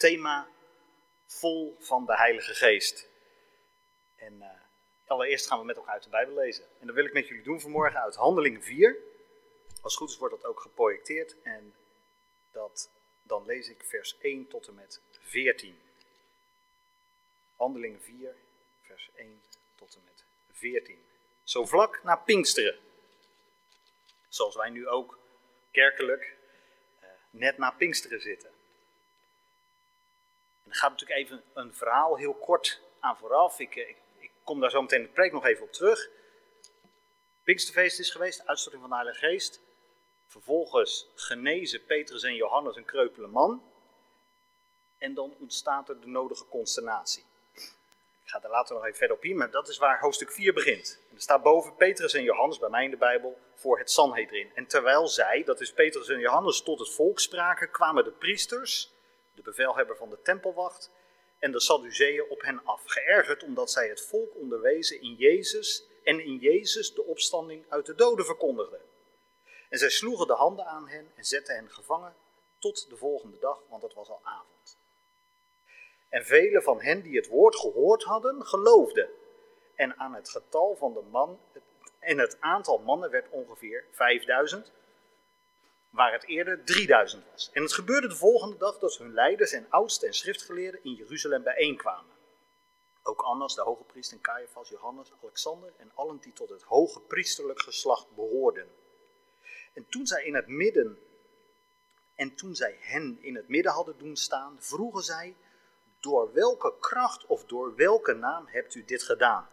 thema vol van de Heilige Geest. En uh, allereerst gaan we met elkaar uit de Bijbel lezen. En dat wil ik met jullie doen vanmorgen uit Handelingen 4. Als het goed is wordt dat ook geprojecteerd en dat, dan lees ik vers 1 tot en met 14. Handelingen 4, vers 1 tot en met 14. Zo vlak na Pinksteren. Zoals wij nu ook kerkelijk uh, net na Pinksteren zitten. Er gaat natuurlijk even een verhaal heel kort aan vooraf. Ik, ik, ik kom daar zo meteen in de preek nog even op terug. Pinksterfeest is geweest, uitstorting van de Heilige Geest. Vervolgens genezen Petrus en Johannes een kreupele man. En dan ontstaat er de nodige consternatie. Ik ga er later nog even verder op in, maar dat is waar hoofdstuk 4 begint. Er staat boven Petrus en Johannes, bij mij in de Bijbel, voor het Sanhedrin. En terwijl zij, dat is Petrus en Johannes, tot het volk spraken, kwamen de priesters, de bevelhebber van de tempelwacht, en de Sadduceeën op hen af, geërgerd omdat zij het volk onderwezen in Jezus en in Jezus de opstanding uit de doden verkondigden. En zij sloegen de handen aan hen en zetten hen gevangen tot de volgende dag, want het was al avond. En velen van hen die het woord gehoord hadden, geloofden. En aan het getal van de man, en het aantal mannen werd ongeveer 5000, waar het eerder 3000 was. En het gebeurde de volgende dag dat hun leiders en oudsten en schriftgeleerden in Jeruzalem bijeenkwamen. Ook Annas, de hoge priester, en Caiaphas, Johannes, Alexander en allen die tot het hoge priesterlijk geslacht behoorden. En toen zij in het midden en toen zij hen in het midden hadden doen staan, vroegen zij: Door welke kracht of door welke naam hebt u dit gedaan?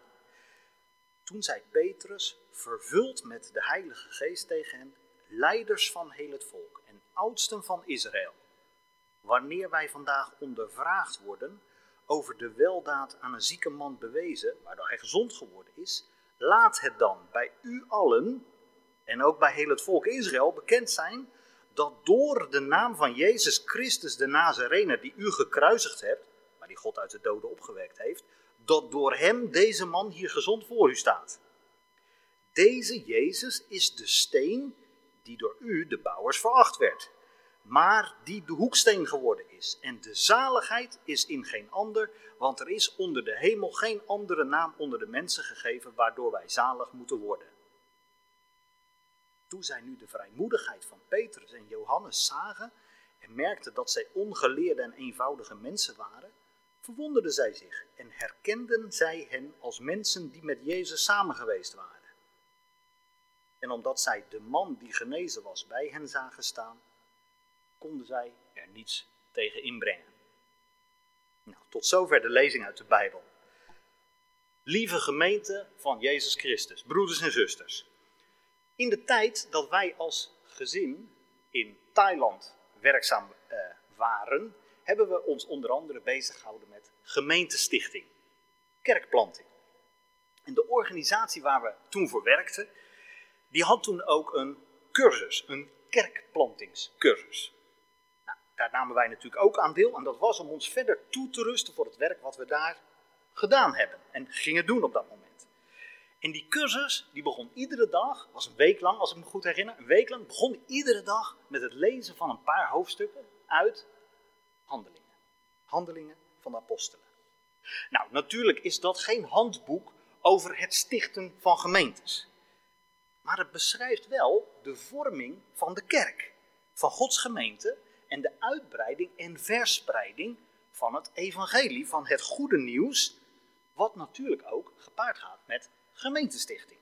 Toen zei Petrus, vervuld met de Heilige Geest tegen hen: Leiders van heel het volk en oudsten van Israël, wanneer wij vandaag ondervraagd worden over de weldaad aan een zieke man bewezen, waardoor hij gezond geworden is, laat het dan bij u allen en ook bij heel het volk Israël bekend zijn dat door de naam van Jezus Christus de Nazarener die u gekruisigd hebt, maar die God uit de doden opgewekt heeft, dat door hem deze man hier gezond voor u staat. Deze Jezus is de steen die door u, de bouwers, veracht werd, maar die de hoeksteen geworden is. En de zaligheid is in geen ander, want er is onder de hemel geen andere naam onder de mensen gegeven waardoor wij zalig moeten worden. Toen zij nu de vrijmoedigheid van Petrus en Johannes zagen en merkten dat zij ongeleerde en eenvoudige mensen waren, verwonderden zij zich en herkenden zij hen als mensen die met Jezus samen geweest waren. En omdat zij de man die genezen was bij hen zagen staan, konden zij er niets tegen inbrengen. Nou, tot zover de lezing uit de Bijbel. Lieve gemeente van Jezus Christus, broeders en zusters. In de tijd dat wij als gezin in Thailand werkzaam uh, waren, hebben we ons onder andere bezig gehouden met gemeentestichting, kerkplanting. En de organisatie waar we toen voor werkten, die had toen ook een cursus, een kerkplantingscursus. Nou, daar namen wij natuurlijk ook aan deel en dat was om ons verder toe te rusten voor het werk wat we daar gedaan hebben en gingen doen op dat moment. En die cursus, die begon iedere dag, was een week lang als ik me goed herinner, een week lang begon iedere dag met het lezen van een paar hoofdstukken uit Handelingen. Handelingen van de apostelen. Nou, natuurlijk is dat geen handboek over het stichten van gemeentes. Maar het beschrijft wel de vorming van de kerk, van Gods gemeente en de uitbreiding en verspreiding van het evangelie, van het goede nieuws, wat natuurlijk ook gepaard gaat met gemeentestichting.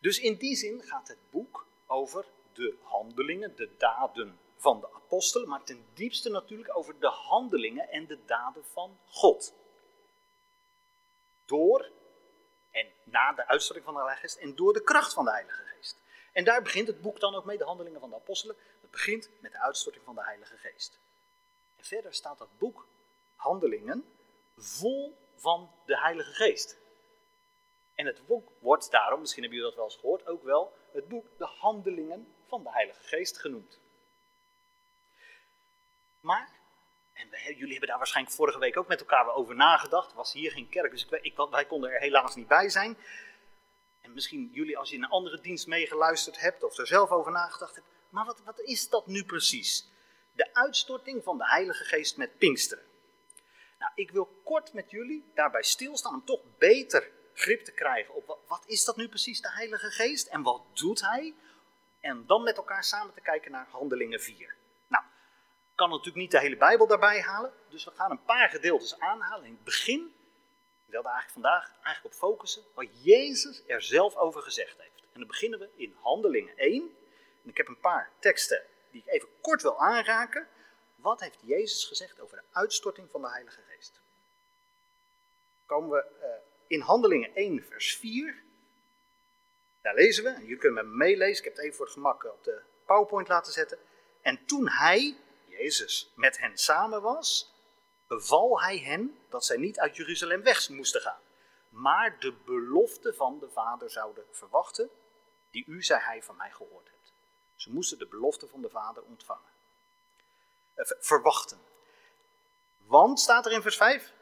Dus in die zin gaat het boek over de handelingen, de daden van de apostelen, maar ten diepste natuurlijk over de handelingen en de daden van God. Door en na de uitstorting van de Heilige Geest en door de kracht van de Heilige Geest. En daar begint het boek dan ook mee, de handelingen van de apostelen. Het begint met de uitstorting van de Heilige Geest. En verder staat dat boek, Handelingen, vol van de Heilige Geest. En het boek wordt daarom, misschien hebben jullie dat wel eens gehoord, ook wel het boek De Handelingen van de Heilige Geest genoemd. Maar, en wij, jullie hebben daar waarschijnlijk vorige week ook met elkaar over nagedacht, was hier geen kerk, dus ik, ik, wij konden er helaas niet bij zijn. En misschien jullie als je in een andere dienst meegeluisterd hebt of er zelf over nagedacht hebt, maar wat, wat is dat nu precies? De uitstorting van de Heilige Geest met Pinksteren. Nou, ik wil kort met jullie daarbij stilstaan om toch beter grip te krijgen op wat, wat is dat nu precies, de Heilige Geest en wat doet Hij? En dan met elkaar samen te kijken naar Handelingen 4. Kan natuurlijk niet de hele Bijbel daarbij halen, dus we gaan een paar gedeeltes aanhalen. In het begin, ik wilde eigenlijk vandaag eigenlijk op focussen, wat Jezus er zelf over gezegd heeft. En dan beginnen we in Handelingen 1. En ik heb een paar teksten die ik even kort wil aanraken. Wat heeft Jezus gezegd over de uitstorting van de Heilige Geest? Komen we uh, in Handelingen 1, vers 4. Daar lezen we, en jullie kunnen me meelezen, ik heb het even voor het gemak op de PowerPoint laten zetten. En toen hij, Jezus, met hen samen was, beval hij hen dat zij niet uit Jeruzalem weg moesten gaan, maar de belofte van de Vader zouden verwachten, die u, zei hij, van mij gehoord hebt. Ze moesten de belofte van de Vader ontvangen. Eh, verwachten. Want, staat er in vers 5,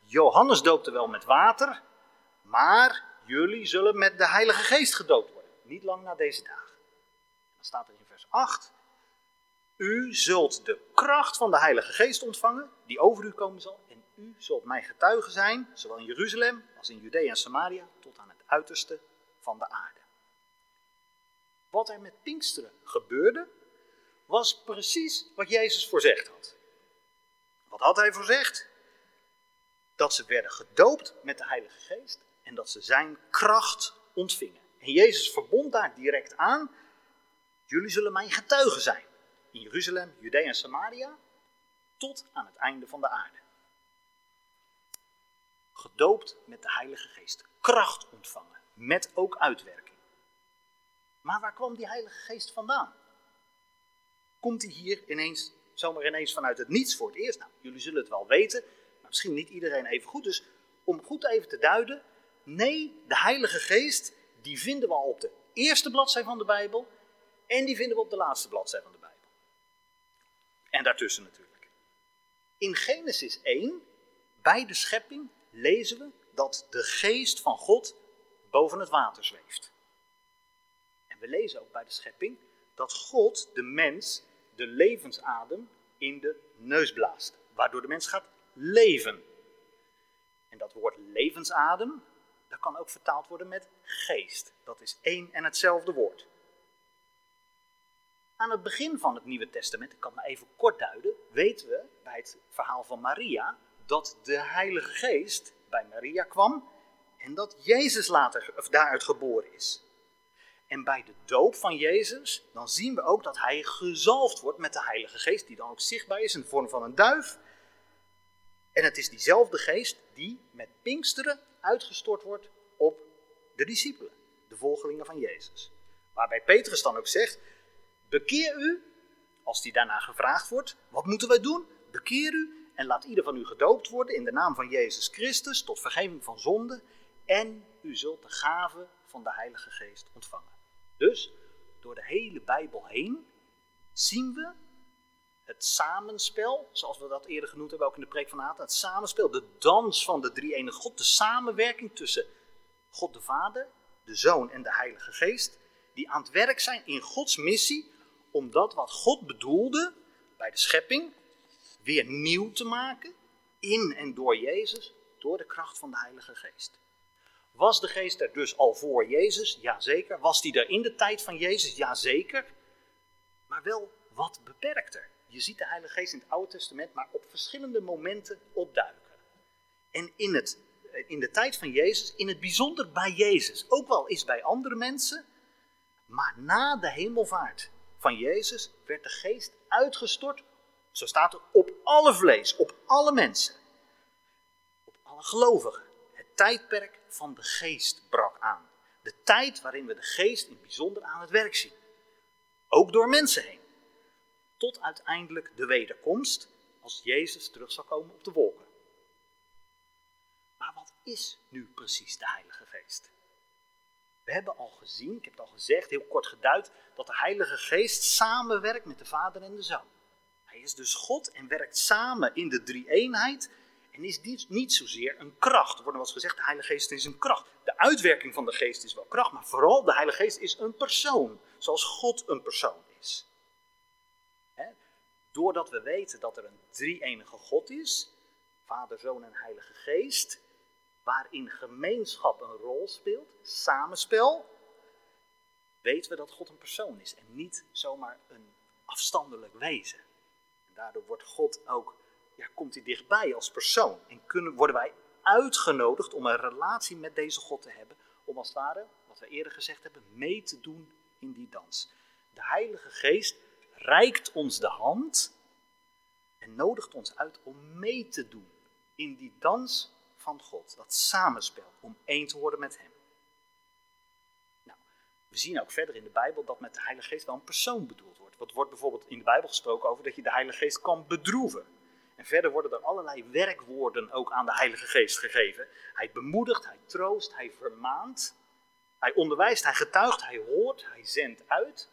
Johannes doopte wel met water, maar jullie zullen met de Heilige Geest gedoopt worden. Niet lang na deze dagen. Dan staat er in vers 8. U zult de kracht van de Heilige Geest ontvangen, die over u komen zal. En u zult mijn getuige zijn, zowel in Jeruzalem als in Judea en Samaria, tot aan het uiterste van de aarde. Wat er met Pinksteren gebeurde, was precies wat Jezus voorzegd had. Wat had hij voorzegd? Dat ze werden gedoopt met de Heilige Geest en dat ze zijn kracht ontvingen. En Jezus verbond daar direct aan: jullie zullen mijn getuigen zijn in Jeruzalem, Judea en Samaria tot aan het einde van de aarde. Gedoopt met de Heilige Geest, kracht ontvangen, met ook uitwerking. Maar waar kwam die Heilige Geest vandaan? Komt hij hier ineens, zomaar ineens vanuit het niets voor het eerst? Nou, jullie zullen het wel weten, maar misschien niet iedereen even goed. Dus om goed even te duiden, Nee, de Heilige Geest, die vinden we al op de eerste bladzij van de Bijbel en die vinden we op de laatste bladzij van de Bijbel. En daartussen natuurlijk. In Genesis 1, bij de schepping, lezen we dat de geest van God boven het water zweeft. En we lezen ook bij de schepping dat God de mens de levensadem in de neus blaast, waardoor de mens gaat leven. En dat woord levensadem, dat kan ook vertaald worden met geest. Dat is één en hetzelfde woord. Aan het begin van het Nieuwe Testament, ik kan maar even kort duiden, weten we bij het verhaal van Maria dat de Heilige Geest bij Maria kwam en dat Jezus later of daaruit geboren is. En bij de doop van Jezus, dan zien we ook dat hij gezalfd wordt met de Heilige Geest, die dan ook zichtbaar is in de vorm van een duif. En het is diezelfde geest die met Pinksteren uitgestort wordt op de discipelen, de volgelingen van Jezus. Waarbij Petrus dan ook zegt: Bekeer u, als die daarna gevraagd wordt, wat moeten wij doen? Bekeer u en laat ieder van u gedoopt worden in de naam van Jezus Christus tot vergeving van zonde. En u zult de gave van de Heilige Geest ontvangen. Dus door de hele Bijbel heen zien we het samenspel, zoals we dat eerder genoemd hebben, ook in de preek van Aten, het samenspel, de dans van de drie ene God, de samenwerking tussen God de Vader, de Zoon en de Heilige Geest, die aan het werk zijn in Gods missie om dat wat God bedoelde bij de schepping weer nieuw te maken in en door Jezus, door de kracht van de Heilige Geest. Was de Geest er dus al voor Jezus? Jazeker. Was die er in de tijd van Jezus? Jazeker. Maar wel wat beperkter. Je ziet de Heilige Geest in het Oude Testament maar op verschillende momenten opduiken. En in, het, in de tijd van Jezus, in het bijzonder bij Jezus, ook wel is bij andere mensen, maar na de hemelvaart van Jezus werd de Geest uitgestort, zo staat er, op alle vlees, op alle mensen, op alle gelovigen. Het tijdperk van de Geest brak aan. De tijd waarin we de Geest in bijzonder aan het werk zien. Ook door mensen heen tot uiteindelijk de wederkomst, als Jezus terug zal komen op de wolken. Maar wat is nu precies de Heilige Geest? We hebben al gezien, ik heb het al gezegd, heel kort geduid, dat de Heilige Geest samenwerkt met de Vader en de Zoon. Hij is dus God en werkt samen in de drie-eenheid en is niet zozeer een kracht. Er wordt wel eens gezegd, de Heilige Geest is een kracht. De uitwerking van de Geest is wel kracht, maar vooral de Heilige Geest is een persoon, zoals God een persoon is. Doordat we weten dat er een drie-enige God is, Vader, Zoon en Heilige Geest, waarin gemeenschap een rol speelt, samenspel, weten we dat God een persoon is en niet zomaar een afstandelijk wezen. En daardoor wordt God ook, ja, komt hij dichtbij als persoon. En kunnen, worden wij uitgenodigd om een relatie met deze God te hebben, om als het ware, wat we eerder gezegd hebben, mee te doen in die dans. De Heilige Geest reikt ons de hand en nodigt ons uit om mee te doen in die dans van God, dat samenspel, om één te worden met Hem. Nou, we zien ook verder in de Bijbel dat met de Heilige Geest wel een persoon bedoeld wordt. Wat wordt bijvoorbeeld in de Bijbel gesproken over dat je de Heilige Geest kan bedroeven. En verder worden er allerlei werkwoorden ook aan de Heilige Geest gegeven. Hij bemoedigt, hij troost, hij vermaant, hij onderwijst, hij getuigt, hij hoort, hij zendt uit.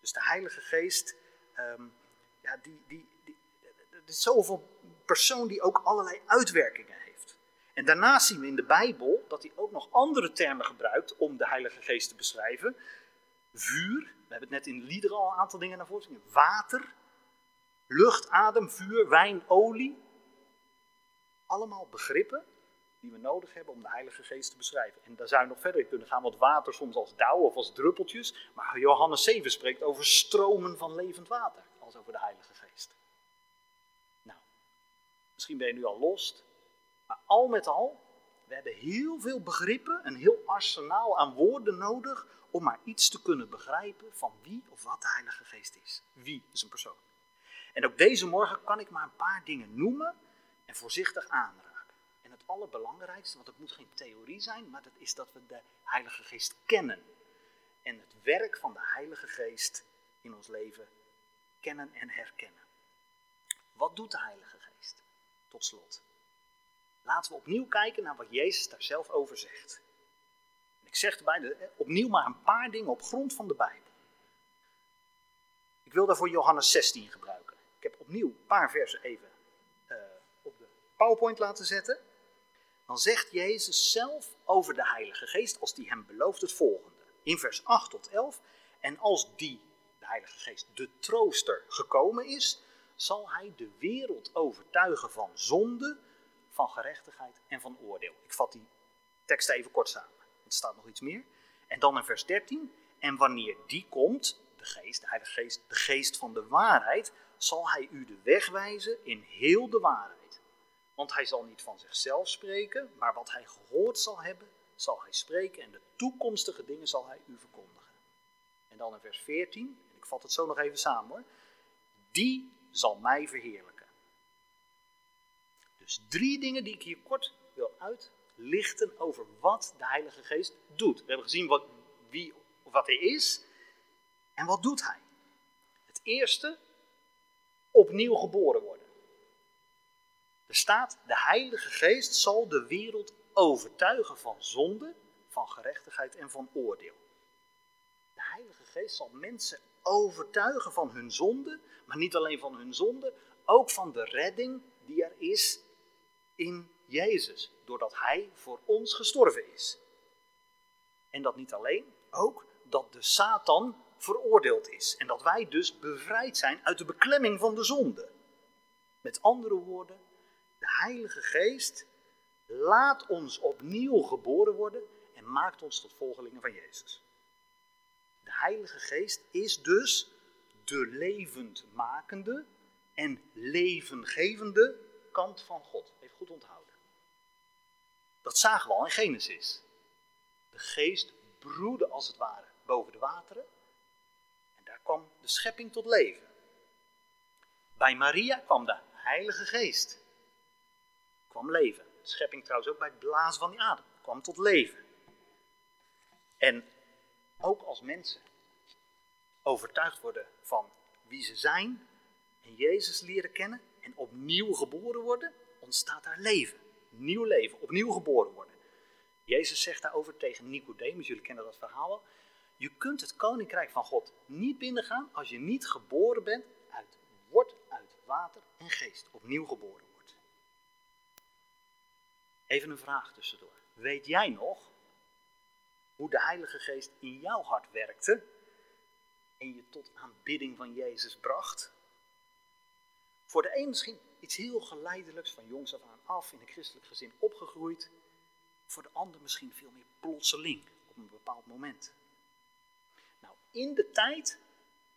Dus de Heilige Geest, um, ja, die, die, die, is zoveel persoon die ook allerlei uitwerkingen heeft. En daarnaast zien we in de Bijbel dat hij ook nog andere termen gebruikt om de Heilige Geest te beschrijven. Vuur, we hebben het net in liederen al een aantal dingen naar voren gezien. Water, lucht, adem, vuur, wijn, olie. Allemaal begrippen die we nodig hebben om de Heilige Geest te beschrijven. En daar zou je nog verder in kunnen gaan, want water soms als dauw of als druppeltjes. Maar Johannes 7 spreekt over stromen van levend water, als over de Heilige Geest. Nou, misschien ben je nu al lost, maar al met al, we hebben heel veel begrippen, een heel arsenaal aan woorden nodig om maar iets te kunnen begrijpen van wie of wat de Heilige Geest is. Wie is een persoon. En ook deze morgen kan ik maar een paar dingen noemen en voorzichtig aanraken allerbelangrijkste, want het moet geen theorie zijn, maar dat is dat we de Heilige Geest kennen. En het werk van de Heilige Geest in ons leven kennen en herkennen. Wat doet de Heilige Geest? Tot slot. Laten we opnieuw kijken naar wat Jezus daar zelf over zegt. ik zeg erbij eh, opnieuw maar een paar dingen op grond van de Bijbel. Ik wil daarvoor Johannes 16 gebruiken. Ik heb opnieuw een paar versen even uh, op de PowerPoint laten zetten dan zegt Jezus zelf over de Heilige Geest, als die hem belooft, het volgende. In vers 8 tot 11. En als die, de Heilige Geest, de trooster gekomen is, zal hij de wereld overtuigen van zonde, van gerechtigheid en van oordeel. Ik vat die tekst even kort samen. Er staat nog iets meer. En dan in vers 13. En wanneer die komt, de geest, de Heilige Geest, de geest van de waarheid, zal hij u de weg wijzen in heel de waarheid. Want hij zal niet van zichzelf spreken, maar wat hij gehoord zal hebben, zal hij spreken en de toekomstige dingen zal hij u verkondigen. En dan in vers 14, en ik vat het zo nog even samen hoor. Die zal mij verheerlijken. Dus drie dingen die ik hier kort wil uitlichten over wat de Heilige Geest doet. We hebben gezien wat, wie wat hij is en wat doet hij. Het eerste, opnieuw geboren worden. Er staat, de Heilige Geest zal de wereld overtuigen van zonde, van gerechtigheid en van oordeel. De Heilige Geest zal mensen overtuigen van hun zonde, maar niet alleen van hun zonde, ook van de redding die er is in Jezus, doordat Hij voor ons gestorven is. En dat niet alleen, ook dat de Satan veroordeeld is en dat wij dus bevrijd zijn uit de beklemming van de zonde. Met andere woorden, de Heilige Geest laat ons opnieuw geboren worden en maakt ons tot volgelingen van Jezus. De Heilige Geest is dus de levendmakende en levengevende kant van God. Even goed onthouden. Dat zagen we al in Genesis. De geest broedde als het ware boven de wateren. En daar kwam de schepping tot leven. Bij Maria kwam de Heilige Geest kwam leven. De schepping trouwens ook bij het blazen van die adem kwam tot leven. En ook als mensen overtuigd worden van wie ze zijn en Jezus leren kennen en opnieuw geboren worden, ontstaat daar leven. Nieuw leven, opnieuw geboren worden. Jezus zegt daarover tegen Nicodemus, jullie kennen dat verhaal wel. Je kunt het koninkrijk van God niet binnengaan als je niet geboren bent uit wordt uit water en geest, opnieuw geboren. Even een vraag tussendoor. Weet jij nog hoe de Heilige Geest in jouw hart werkte en je tot aanbidding van Jezus bracht? Voor de een misschien iets heel geleidelijks, van jongs af aan af, in een christelijk gezin opgegroeid. Voor de ander misschien veel meer plotseling, op een bepaald moment. Nou, in de tijd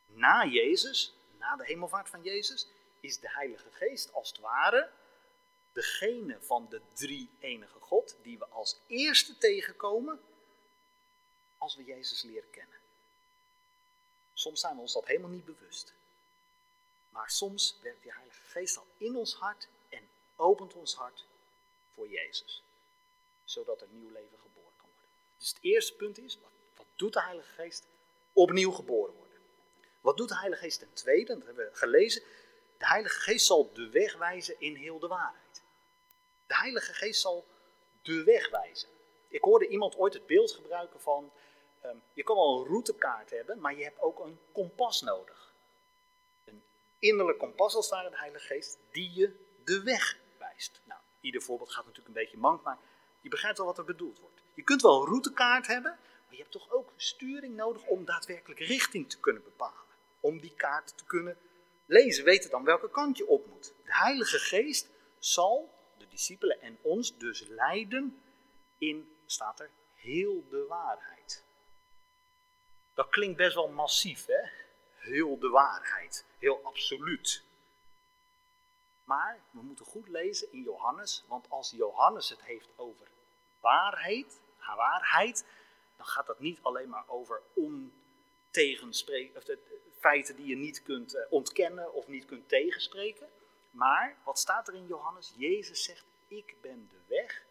na Jezus, na de hemelvaart van Jezus, is de Heilige Geest als het ware degene van de drie enige God die we als eerste tegenkomen als we Jezus leren kennen. Soms zijn we ons dat helemaal niet bewust. Maar soms werkt die Heilige Geest al in ons hart en opent ons hart voor Jezus. Zodat er nieuw leven geboren kan worden. Dus het eerste punt is, wat, doet de Heilige Geest? Opnieuw geboren worden. Wat doet de Heilige Geest ten tweede? Dat hebben we gelezen. De Heilige Geest zal de weg wijzen in heel de waarheid. De Heilige Geest zal de weg wijzen. Ik hoorde iemand ooit het beeld gebruiken van, ehm, je kan wel een routekaart hebben, maar je hebt ook een kompas nodig. Innerlijk kompas als ware, de Heilige Geest, die je de weg wijst. Nou, ieder voorbeeld gaat natuurlijk een beetje mank, maar je begrijpt wel wat er bedoeld wordt. Je kunt wel een routekaart hebben, maar je hebt toch ook sturing nodig om daadwerkelijk richting te kunnen bepalen. Om die kaart te kunnen lezen, weten dan welke kant je op moet. De Heilige Geest zal de discipelen en ons dus leiden in, staat er, heel de waarheid. Dat klinkt best wel massief, hè? Heel de waarheid, heel absoluut. Maar we moeten goed lezen in Johannes, want als Johannes het heeft over waarheid, haar waarheid, dan gaat dat niet alleen maar over ontegenspreken, of de, feiten die je niet kunt eh, ontkennen of niet kunt tegenspreken. Maar wat staat er in Johannes? Jezus zegt: Ik ben de weg,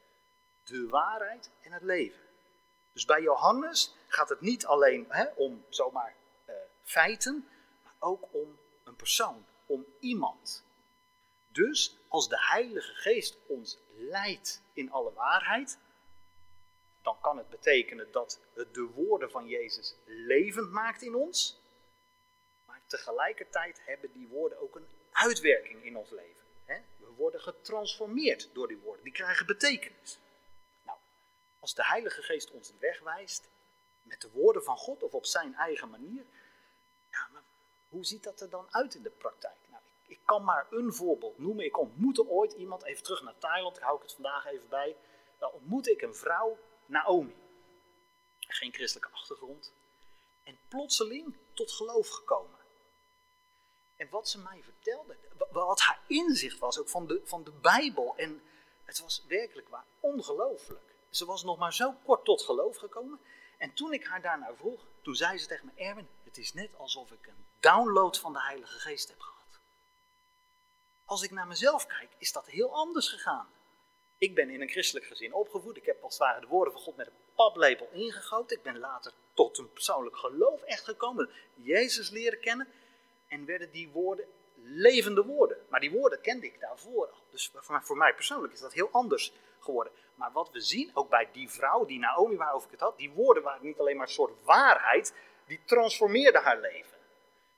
de waarheid en het leven. Dus bij Johannes gaat het niet alleen hè, om zomaar feiten, maar ook om een persoon, om iemand. Dus als de Heilige Geest ons leidt in alle waarheid, dan kan het betekenen dat het de woorden van Jezus levend maakt in ons. Maar tegelijkertijd hebben die woorden ook een uitwerking in ons leven. We worden getransformeerd door die woorden. Die krijgen betekenis. Nou, als de Heilige Geest ons de weg wijst, met de woorden van God of op zijn eigen manier, ja, maar hoe ziet dat er dan uit in de praktijk? Nou, ik, kan maar een voorbeeld noemen. Ik ontmoette ooit iemand, even terug naar Thailand, daar hou ik het vandaag even bij. Daar ontmoette ik een vrouw, Naomi. Geen christelijke achtergrond. En plotseling tot geloof gekomen. En wat ze mij vertelde, wat haar inzicht was ook van de, van de Bijbel. En het was werkelijk waar ongelooflijk. Ze was nog maar zo kort tot geloof gekomen. En toen ik haar daarna vroeg, toen zei ze tegen me: Erwin, het is net alsof ik een download van de Heilige Geest heb gehad. Als ik naar mezelf kijk, is dat heel anders gegaan. Ik ben in een christelijk gezin opgevoed. Ik heb als het de woorden van God met een paplepel ingegoten. Ik ben later tot een persoonlijk geloof echt gekomen. Jezus leren kennen en werden die woorden levende woorden. Maar die woorden kende ik daarvoor al. Dus voor mij persoonlijk is dat heel anders Maar wat we zien, ook bij die vrouw, die Naomi waarover ik het had, die woorden waren niet alleen maar een soort waarheid, die transformeerden haar leven.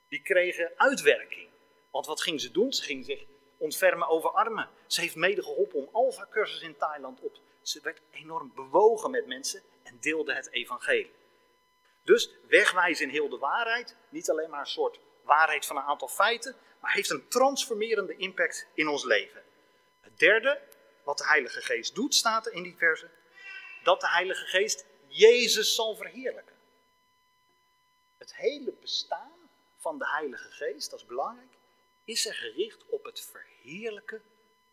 Die kregen uitwerking. Want wat ging ze doen? Ze ging zich ontfermen over armen. Ze heeft mede geholpen om Alpha-cursus in Thailand op. Ze werd enorm bewogen met mensen en deelde het evangelie. Dus wegwijzen in heel de waarheid, niet alleen maar een soort waarheid van een aantal feiten, maar heeft een transformerende impact in ons leven. Het derde, wat de Heilige Geest doet, staat er in die verse, dat de Heilige Geest Jezus zal verheerlijken. Het hele bestaan van de Heilige Geest, dat is belangrijk, is er gericht op het verheerlijken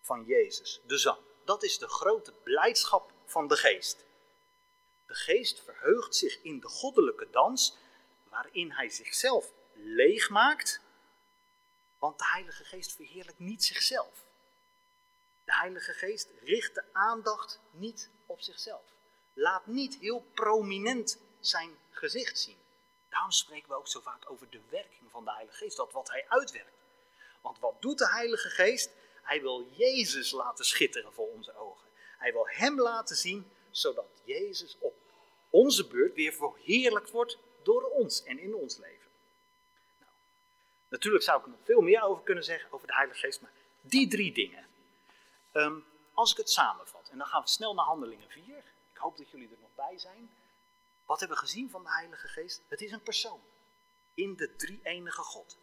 van Jezus, de Zoon. Dat is de grote blijdschap van de Geest. De Geest verheugt zich in de goddelijke dans, waarin hij zichzelf leeg maakt, want de Heilige Geest verheerlijkt niet zichzelf. De Heilige Geest richt de aandacht niet op zichzelf. Laat niet heel prominent zijn gezicht zien. Daarom spreken we ook zo vaak over de werking van de Heilige Geest, dat wat hij uitwerkt. Want wat doet de Heilige Geest? Hij wil Jezus laten schitteren voor onze ogen. Hij wil Hem laten zien, zodat Jezus op onze beurt weer verheerlijkt wordt door ons en in ons leven. Natuurlijk zou ik er nog veel meer over kunnen zeggen, over de Heilige Geest, maar die drie dingen. Ehm, als ik het samenvat, en dan gaan we snel naar Handelingen 4. Ik hoop dat jullie er nog bij zijn. Wat hebben we gezien van de Heilige Geest? Het is een persoon in de drie-enige God.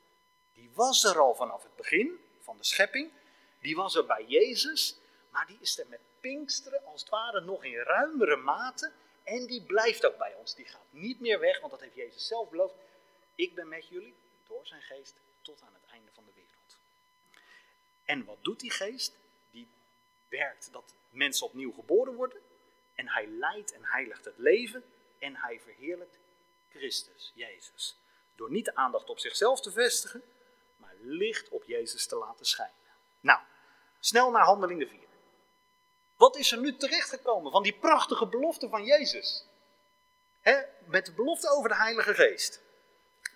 Die was er al vanaf het begin van de schepping. Die was er bij Jezus, maar die is er met Pinksteren als het ware nog in ruimere mate. En die blijft ook bij ons. Die gaat niet meer weg, want dat heeft Jezus zelf beloofd. Ik ben met jullie door zijn geest tot aan het einde van de wereld. En wat doet die geest? Werkt dat mensen opnieuw geboren worden. En hij leidt en heiligt het leven. En hij verheerlijkt Christus, Jezus. Door niet de aandacht op zichzelf te vestigen, maar licht op Jezus te laten schijnen. Nou, snel naar handelingen 4. Wat is er nu terechtgekomen van die prachtige belofte van Jezus? met de belofte over de Heilige Geest.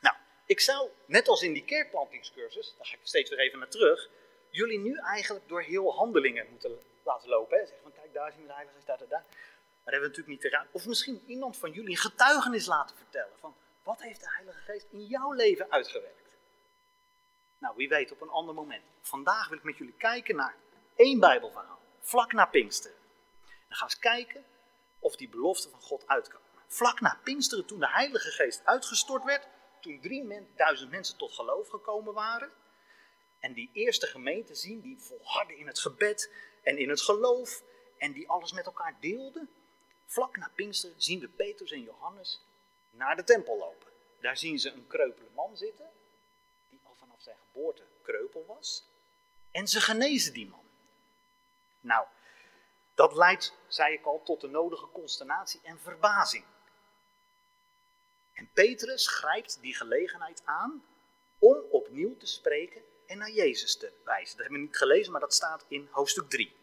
Nou, ik zou, net als in die kerkplantingscursus, daar ga ik steeds weer even naar terug, jullie nu eigenlijk door heel handelingen moeten laten lopen. Hè? Zeg van, kijk, daar zien we de Heilige Geest, daar, daar, daar. Maar hebben we natuurlijk niet te raad. Of misschien iemand van jullie een getuigenis laten vertellen van, wat heeft de Heilige Geest in jouw leven uitgewerkt? Nou, wie weet op een ander moment. Vandaag wil ik met jullie kijken naar één Bijbelverhaal, vlak na Pinksteren. Dan gaan we eens kijken of die beloften van God uitkomen. Vlak na Pinksteren, toen de Heilige Geest uitgestort werd, toen 3000 mensen tot geloof gekomen waren, en die eerste gemeente zien, die volharden in het gebed en in het geloof, en die alles met elkaar deelden, vlak na Pinksteren zien we Petrus en Johannes naar de tempel lopen. Daar zien ze een kreupele man zitten, die al vanaf zijn geboorte kreupel was. En ze genezen die man. Nou, dat leidt, zei ik al, tot de nodige consternatie en verbazing. En Petrus grijpt die gelegenheid aan om opnieuw te spreken en naar Jezus te wijzen. Dat hebben we niet gelezen, maar dat staat in hoofdstuk 3.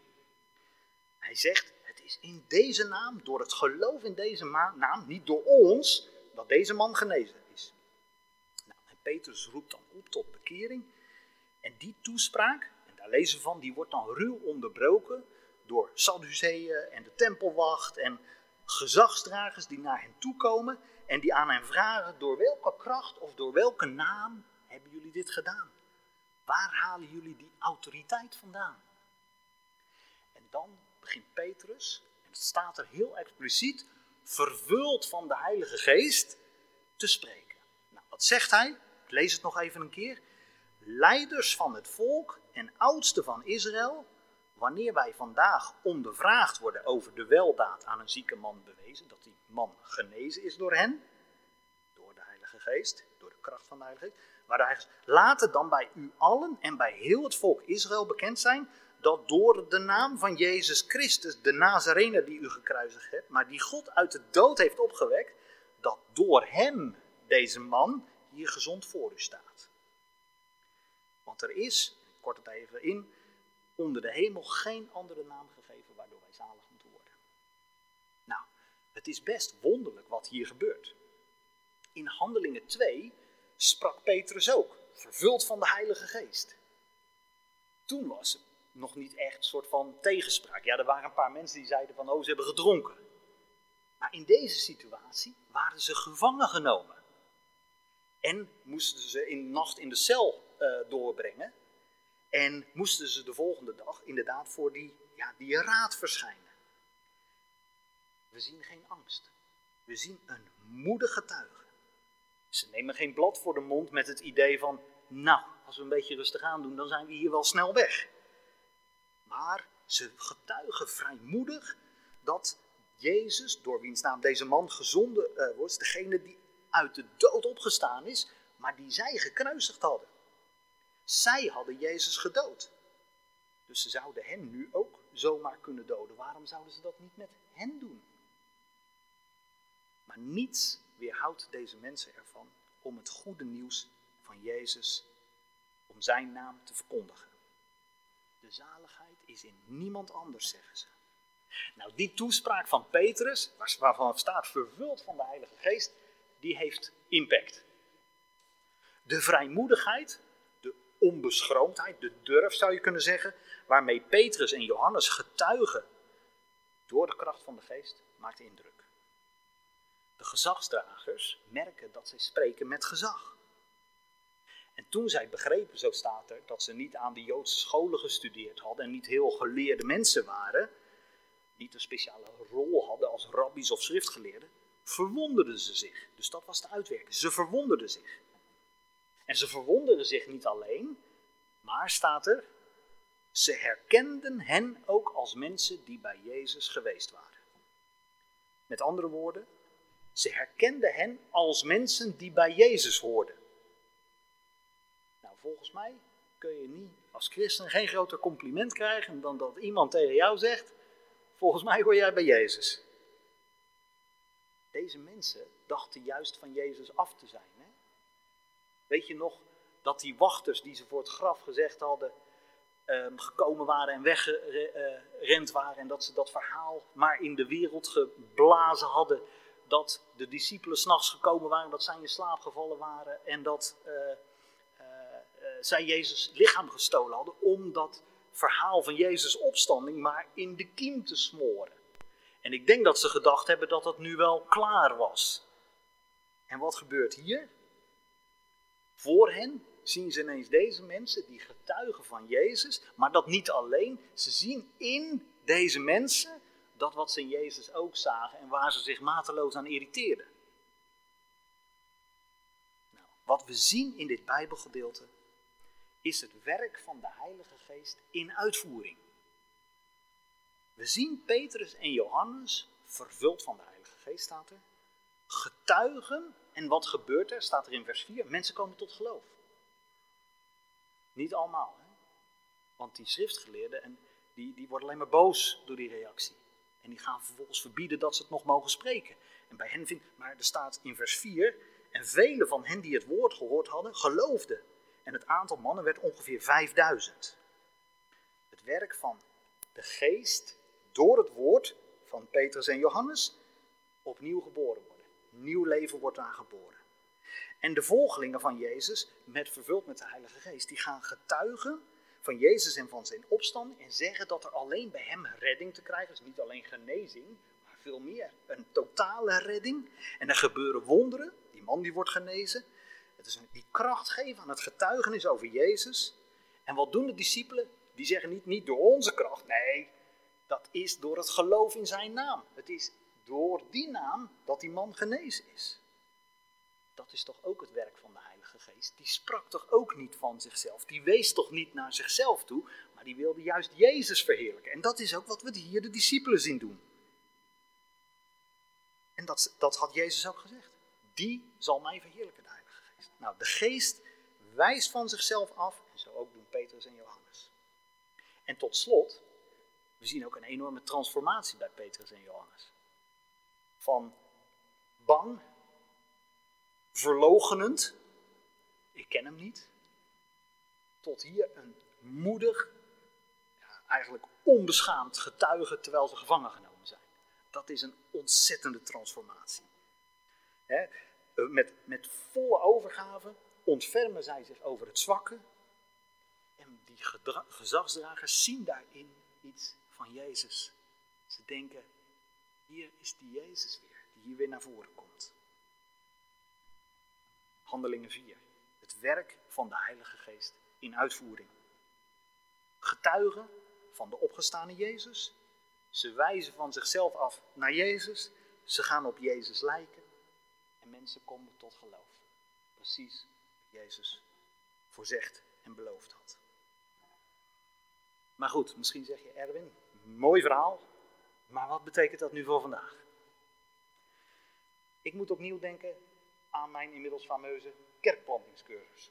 Hij zegt, het is in deze naam, door het geloof in deze naam, niet door ons, dat deze man genezen is. Nou, en Petrus roept dan op tot bekering. En die toespraak, en daar lezen we van, die wordt dan ruw onderbroken door Sadduceeën en de tempelwacht en gezagsdragers die naar hem toe komen en die aan hem vragen, door welke kracht of door welke naam hebben jullie dit gedaan? Waar halen jullie die autoriteit vandaan? En dan begint Petrus, en het staat er heel expliciet, vervuld van de Heilige Geest, te spreken. Nou, wat zegt hij? Ik lees het nog even een keer. Leiders van het volk en oudsten van Israël, wanneer wij vandaag ondervraagd worden over de weldaad aan een zieke man bewezen, dat die man genezen is door hen, door de Heilige Geest, de kracht van de Heilige laat het dan bij u allen en bij heel het volk Israël bekend zijn dat door de naam van Jezus Christus, de Nazarener die u gekruisigd hebt, maar die God uit de dood heeft opgewekt, dat door hem deze man hier gezond voor u staat. Want er is, ik kort het even in, onder de hemel geen andere naam gegeven waardoor wij zalig moeten worden. Nou, het is best wonderlijk wat hier gebeurt. In Handelingen 2 sprak Petrus ook, vervuld van de Heilige Geest. Toen was het nog niet echt een soort van tegenspraak. Ja, er waren een paar mensen die zeiden van, oh, ze hebben gedronken. Maar in deze situatie waren ze gevangen genomen. En moesten ze in de nacht in de cel uh, doorbrengen. En moesten ze de volgende dag inderdaad voor die, ja, die raad verschijnen. We zien geen angst. We zien een moedige getuige. Ze nemen geen blad voor de mond met het idee van, nou, als we een beetje rustig aan doen, dan zijn we hier wel snel weg. Maar ze getuigen vrijmoedig dat Jezus, door wiens naam deze man gezonden uh, wordt, degene die uit de dood opgestaan is, maar die zij gekruisigd hadden. Zij hadden Jezus gedood. Dus ze zouden hem nu ook zomaar kunnen doden. Waarom zouden ze dat niet met hen doen? Maar niets weerhoudt deze mensen ervan om het goede nieuws van Jezus, om zijn naam te verkondigen. De zaligheid is in niemand anders, zeggen ze. Nou, die toespraak van Petrus, waarvan staat vervuld van de Heilige Geest, die heeft impact. De vrijmoedigheid, de onbeschroomdheid, de durf zou je kunnen zeggen, waarmee Petrus en Johannes getuigen door de kracht van de Geest, maakt indruk. De gezagsdragers merken dat zij spreken met gezag. En toen zij begrepen, zo staat er, dat ze niet aan de Joodse scholen gestudeerd hadden en niet heel geleerde mensen waren, niet een speciale rol hadden als rabbies of schriftgeleerden, verwonderden ze zich. Dus dat was de uitwerking. Ze verwonderden zich. En ze verwonderden zich niet alleen, Maar staat er, ze herkenden hen ook als mensen die bij Jezus geweest waren. Met andere woorden, ze herkenden hen als mensen die bij Jezus hoorden. Nou, volgens mij kun je niet als christen geen groter compliment krijgen dan dat iemand tegen jou zegt: Volgens mij hoor jij bij Jezus. Deze mensen dachten juist van Jezus af te zijn. Hè? Weet je nog dat die wachters die ze voor het graf gezegd hadden, um, gekomen waren en weggerend waren en dat ze dat verhaal maar in de wereld geblazen hadden, dat de discipelen s'nachts gekomen waren, dat zij in slaap gevallen waren en dat uh, uh, zij Jezus lichaam gestolen hadden om dat verhaal van Jezus opstanding maar in de kiem te smoren. En ik denk dat ze gedacht hebben dat dat nu wel klaar was. En wat gebeurt hier? Voor hen zien ze ineens deze mensen die getuigen van Jezus, maar dat niet alleen. Ze zien in deze mensen dat wat ze in Jezus ook zagen en waar ze zich mateloos aan irriteerden. Nou, wat we zien in dit Bijbelgedeelte is het werk van de Heilige Geest in uitvoering. We zien Petrus en Johannes, vervuld van de Heilige Geest staat er, getuigen. En wat gebeurt er? Staat er in vers 4. Mensen komen tot geloof. Niet allemaal. Hè? Want die schriftgeleerden, en die, die worden alleen maar boos door die reactie. En die gaan vervolgens verbieden dat ze het nog mogen spreken. En bij hen vindt, maar er staat in vers 4, en vele van hen die het woord gehoord hadden, geloofden. En het aantal mannen werd ongeveer 5000. Het werk van de geest door het woord van Petrus en Johannes opnieuw geboren worden. Nieuw leven wordt aangeboren. En de volgelingen van Jezus, met vervuld met de Heilige Geest, die gaan getuigen van Jezus en van zijn opstand en zeggen dat er alleen bij hem redding te krijgen is. Niet alleen genezing, maar veel meer. Een totale redding. En er gebeuren wonderen. Die man die wordt genezen. Het is een, die kracht geven aan het getuigenis over Jezus. En wat doen de discipelen? Die zeggen niet, niet door onze kracht. Nee, dat is door het geloof in zijn naam. Het is door die naam dat die man genezen is. Dat is toch ook het werk van Die sprak toch ook niet van zichzelf. Die wees toch niet naar zichzelf toe, maar die wilde juist Jezus verheerlijken. En dat is ook wat we hier de discipelen zien doen. En dat, dat had Jezus ook gezegd. Die zal mij verheerlijken, de Heilige Geest. Nou, de Geest wijst van zichzelf af. En zo ook doen Petrus en Johannes. En tot slot, we zien ook een enorme transformatie bij Petrus en Johannes. Van bang verlogenend, ik ken hem niet, tot hier een moedig, ja, eigenlijk onbeschaamd getuige terwijl ze gevangen genomen zijn. Dat is een ontzettende transformatie. Eh, met, met volle overgave ontfermen zij zich over het zwakke. En die gezagsdragers zien daarin iets van Jezus. Ze denken, hier is die Jezus weer, die hier weer naar voren komt. Handelingen 4. Het werk van de Heilige Geest in uitvoering. Getuigen van de opgestane Jezus. Ze wijzen van zichzelf af naar Jezus. Ze gaan op Jezus lijken. En mensen komen tot geloof. Precies wat Jezus voorzegd en beloofd had. Maar goed, misschien zeg je Erwin, mooi verhaal. Maar wat betekent dat nu voor vandaag? Ik moet opnieuw denken aan mijn inmiddels fameuze kerkplantingscursus.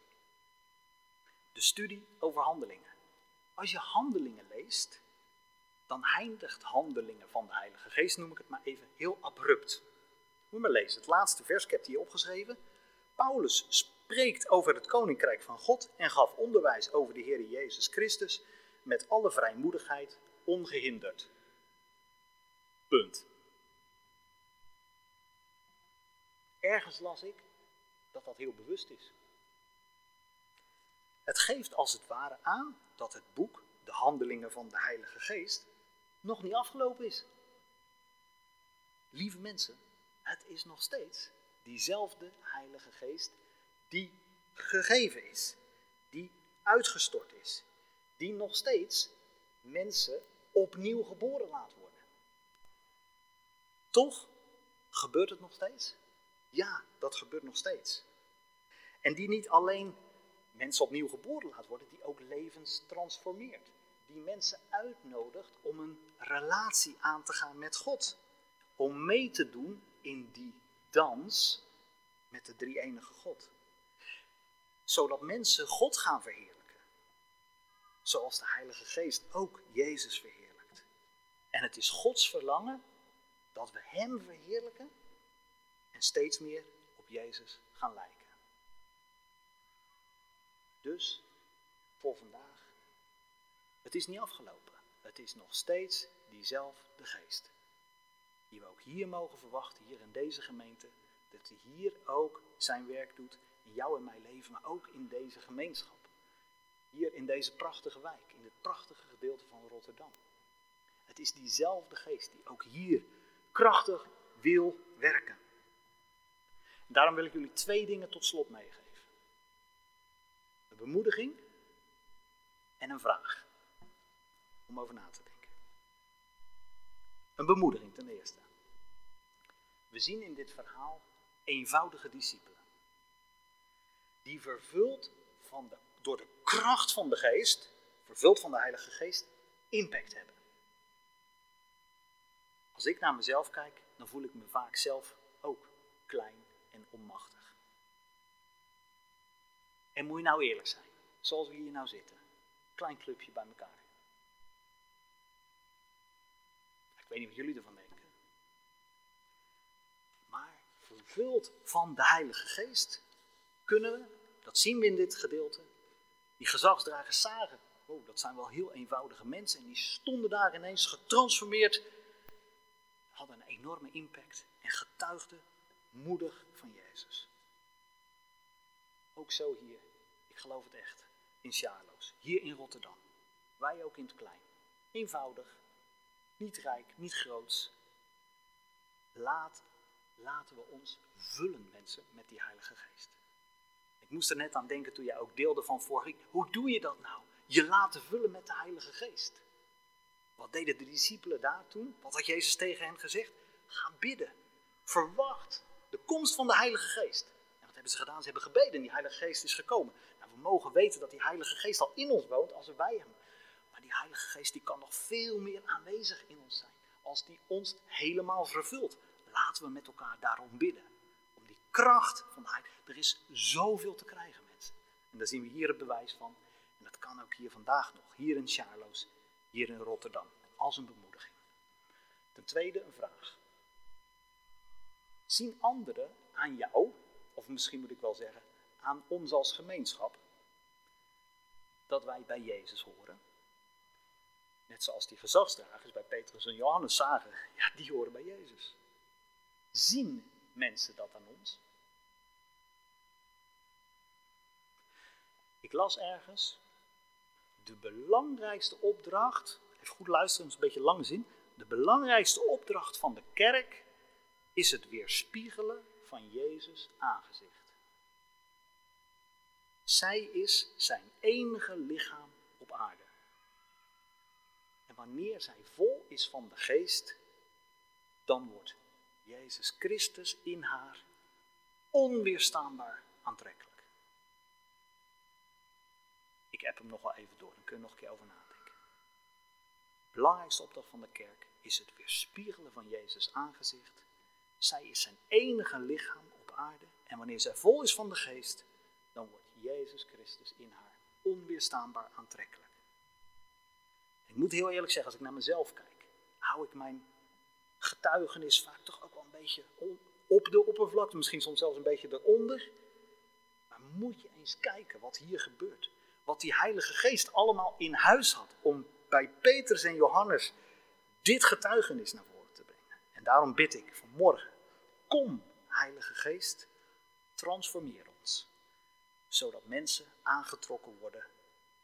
De studie over handelingen. Als je handelingen leest, dan eindigt handelingen van de Heilige Geest, noem ik het maar even, heel abrupt. Moet maar lezen. Het laatste vers, ik heb hier opgeschreven. Paulus spreekt over het koninkrijk van God en gaf onderwijs over de Heer Jezus Christus met alle vrijmoedigheid, ongehinderd. Punt. Ergens las ik dat dat heel bewust is. Het geeft als het ware aan dat het boek, de handelingen van de Heilige Geest, nog niet afgelopen is. Lieve mensen, het is nog steeds diezelfde Heilige Geest die gegeven is, die uitgestort is, die nog steeds mensen opnieuw geboren laat worden. Toch gebeurt het nog steeds? Ja, dat gebeurt nog steeds. En die niet alleen mensen opnieuw geboren laat worden, die ook levens transformeert. Die mensen uitnodigt om een relatie aan te gaan met God. Om mee te doen in die dans met de drie enige God. Zodat mensen God gaan verheerlijken. Zoals de Heilige Geest ook Jezus verheerlijkt. En het is Gods verlangen dat we Hem verheerlijken en steeds meer op Jezus gaan lijken. Dus voor vandaag, het is niet afgelopen. Het is nog steeds diezelfde geest. Die we ook hier mogen verwachten, hier in deze gemeente. Dat hij hier ook zijn werk doet in jou en mijn leven, maar ook in deze gemeenschap. Hier in deze prachtige wijk, in het prachtige gedeelte van Rotterdam. Het is diezelfde geest die ook hier krachtig wil werken. Daarom wil ik jullie twee dingen tot slot meegeven. Een bemoediging en een vraag. Om over na te denken. Een bemoediging ten eerste. We zien in dit verhaal eenvoudige discipelen. Die vervuld van de, door de kracht van de geest, vervuld van de Heilige Geest, impact hebben. Als ik naar mezelf kijk, dan voel ik me vaak zelf ook klein en onmachtig. En moet je nou eerlijk zijn, zoals we hier nou zitten. Klein clubje bij elkaar. Ik weet niet wat jullie ervan denken. Maar vervuld van de Heilige Geest kunnen we, dat zien we in dit gedeelte, die gezagsdragers zagen. Oh, dat zijn wel heel eenvoudige mensen en die stonden daar ineens getransformeerd, hadden een enorme impact en getuigden moedig van Jezus. Ook zo hier. Ik geloof het echt. In Charloes. Hier in Rotterdam. Wij ook in het klein. Eenvoudig. Niet rijk, niet groots. Laat, laten we ons vullen, mensen, met die Heilige Geest. Ik moest er net aan denken toen jij ook deelde van vorige week. Hoe doe je dat nou? Je laten vullen met de Heilige Geest. Wat deden de discipelen daar toen? Wat had Jezus tegen hen gezegd? Ga bidden. Verwacht de komst van de Heilige Geest hebben ze gedaan? Ze hebben gebeden en die Heilige Geest is gekomen. Nou, we mogen weten dat die Heilige Geest al in ons woont als we bij hem. Maar die Heilige Geest die kan nog veel meer aanwezig in ons zijn. Als die ons helemaal vervult. Laten we met elkaar daarom bidden. Om die kracht van de Heilige Er is zoveel te krijgen mensen. En daar zien we hier het bewijs van. En dat kan ook hier vandaag nog. Hier in Charloes, hier in Rotterdam. Als een bemoediging. Ten tweede een vraag. Zien anderen aan jou of misschien moet ik wel zeggen, aan ons als gemeenschap, dat wij bij Jezus horen. Net zoals die gezagsdragers bij Petrus en Johannes zagen, ja, die horen bij Jezus. Zien mensen dat aan ons? Ik las ergens, de belangrijkste opdracht, even goed luisteren, is een beetje lange zin. De belangrijkste opdracht van de kerk is het weerspiegelen van Jezus aangezicht. Zij is zijn enige lichaam op aarde. En wanneer zij vol is van de geest, dan wordt Jezus Christus in haar onweerstaanbaar aantrekkelijk. Ik heb hem nog wel even door, dan kun je nog een keer over nadenken. De belangrijkste opdracht van de kerk is het weerspiegelen van Jezus aangezicht zij is zijn enige lichaam op aarde. En wanneer zij vol is van de geest, dan wordt Jezus Christus in haar onweerstaanbaar aantrekkelijk. Ik moet heel eerlijk zeggen, als ik naar mezelf kijk, hou ik mijn getuigenis vaak toch ook wel een beetje op de oppervlakte, misschien soms zelfs een beetje eronder. Maar moet je eens kijken wat hier gebeurt. Wat die Heilige Geest allemaal in huis had om bij Petrus en Johannes dit getuigenis naar voren te brengen. En daarom bid ik vanmorgen Kom, Heilige Geest, transformeer ons, zodat mensen aangetrokken worden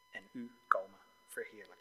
en u komen verheerlijken.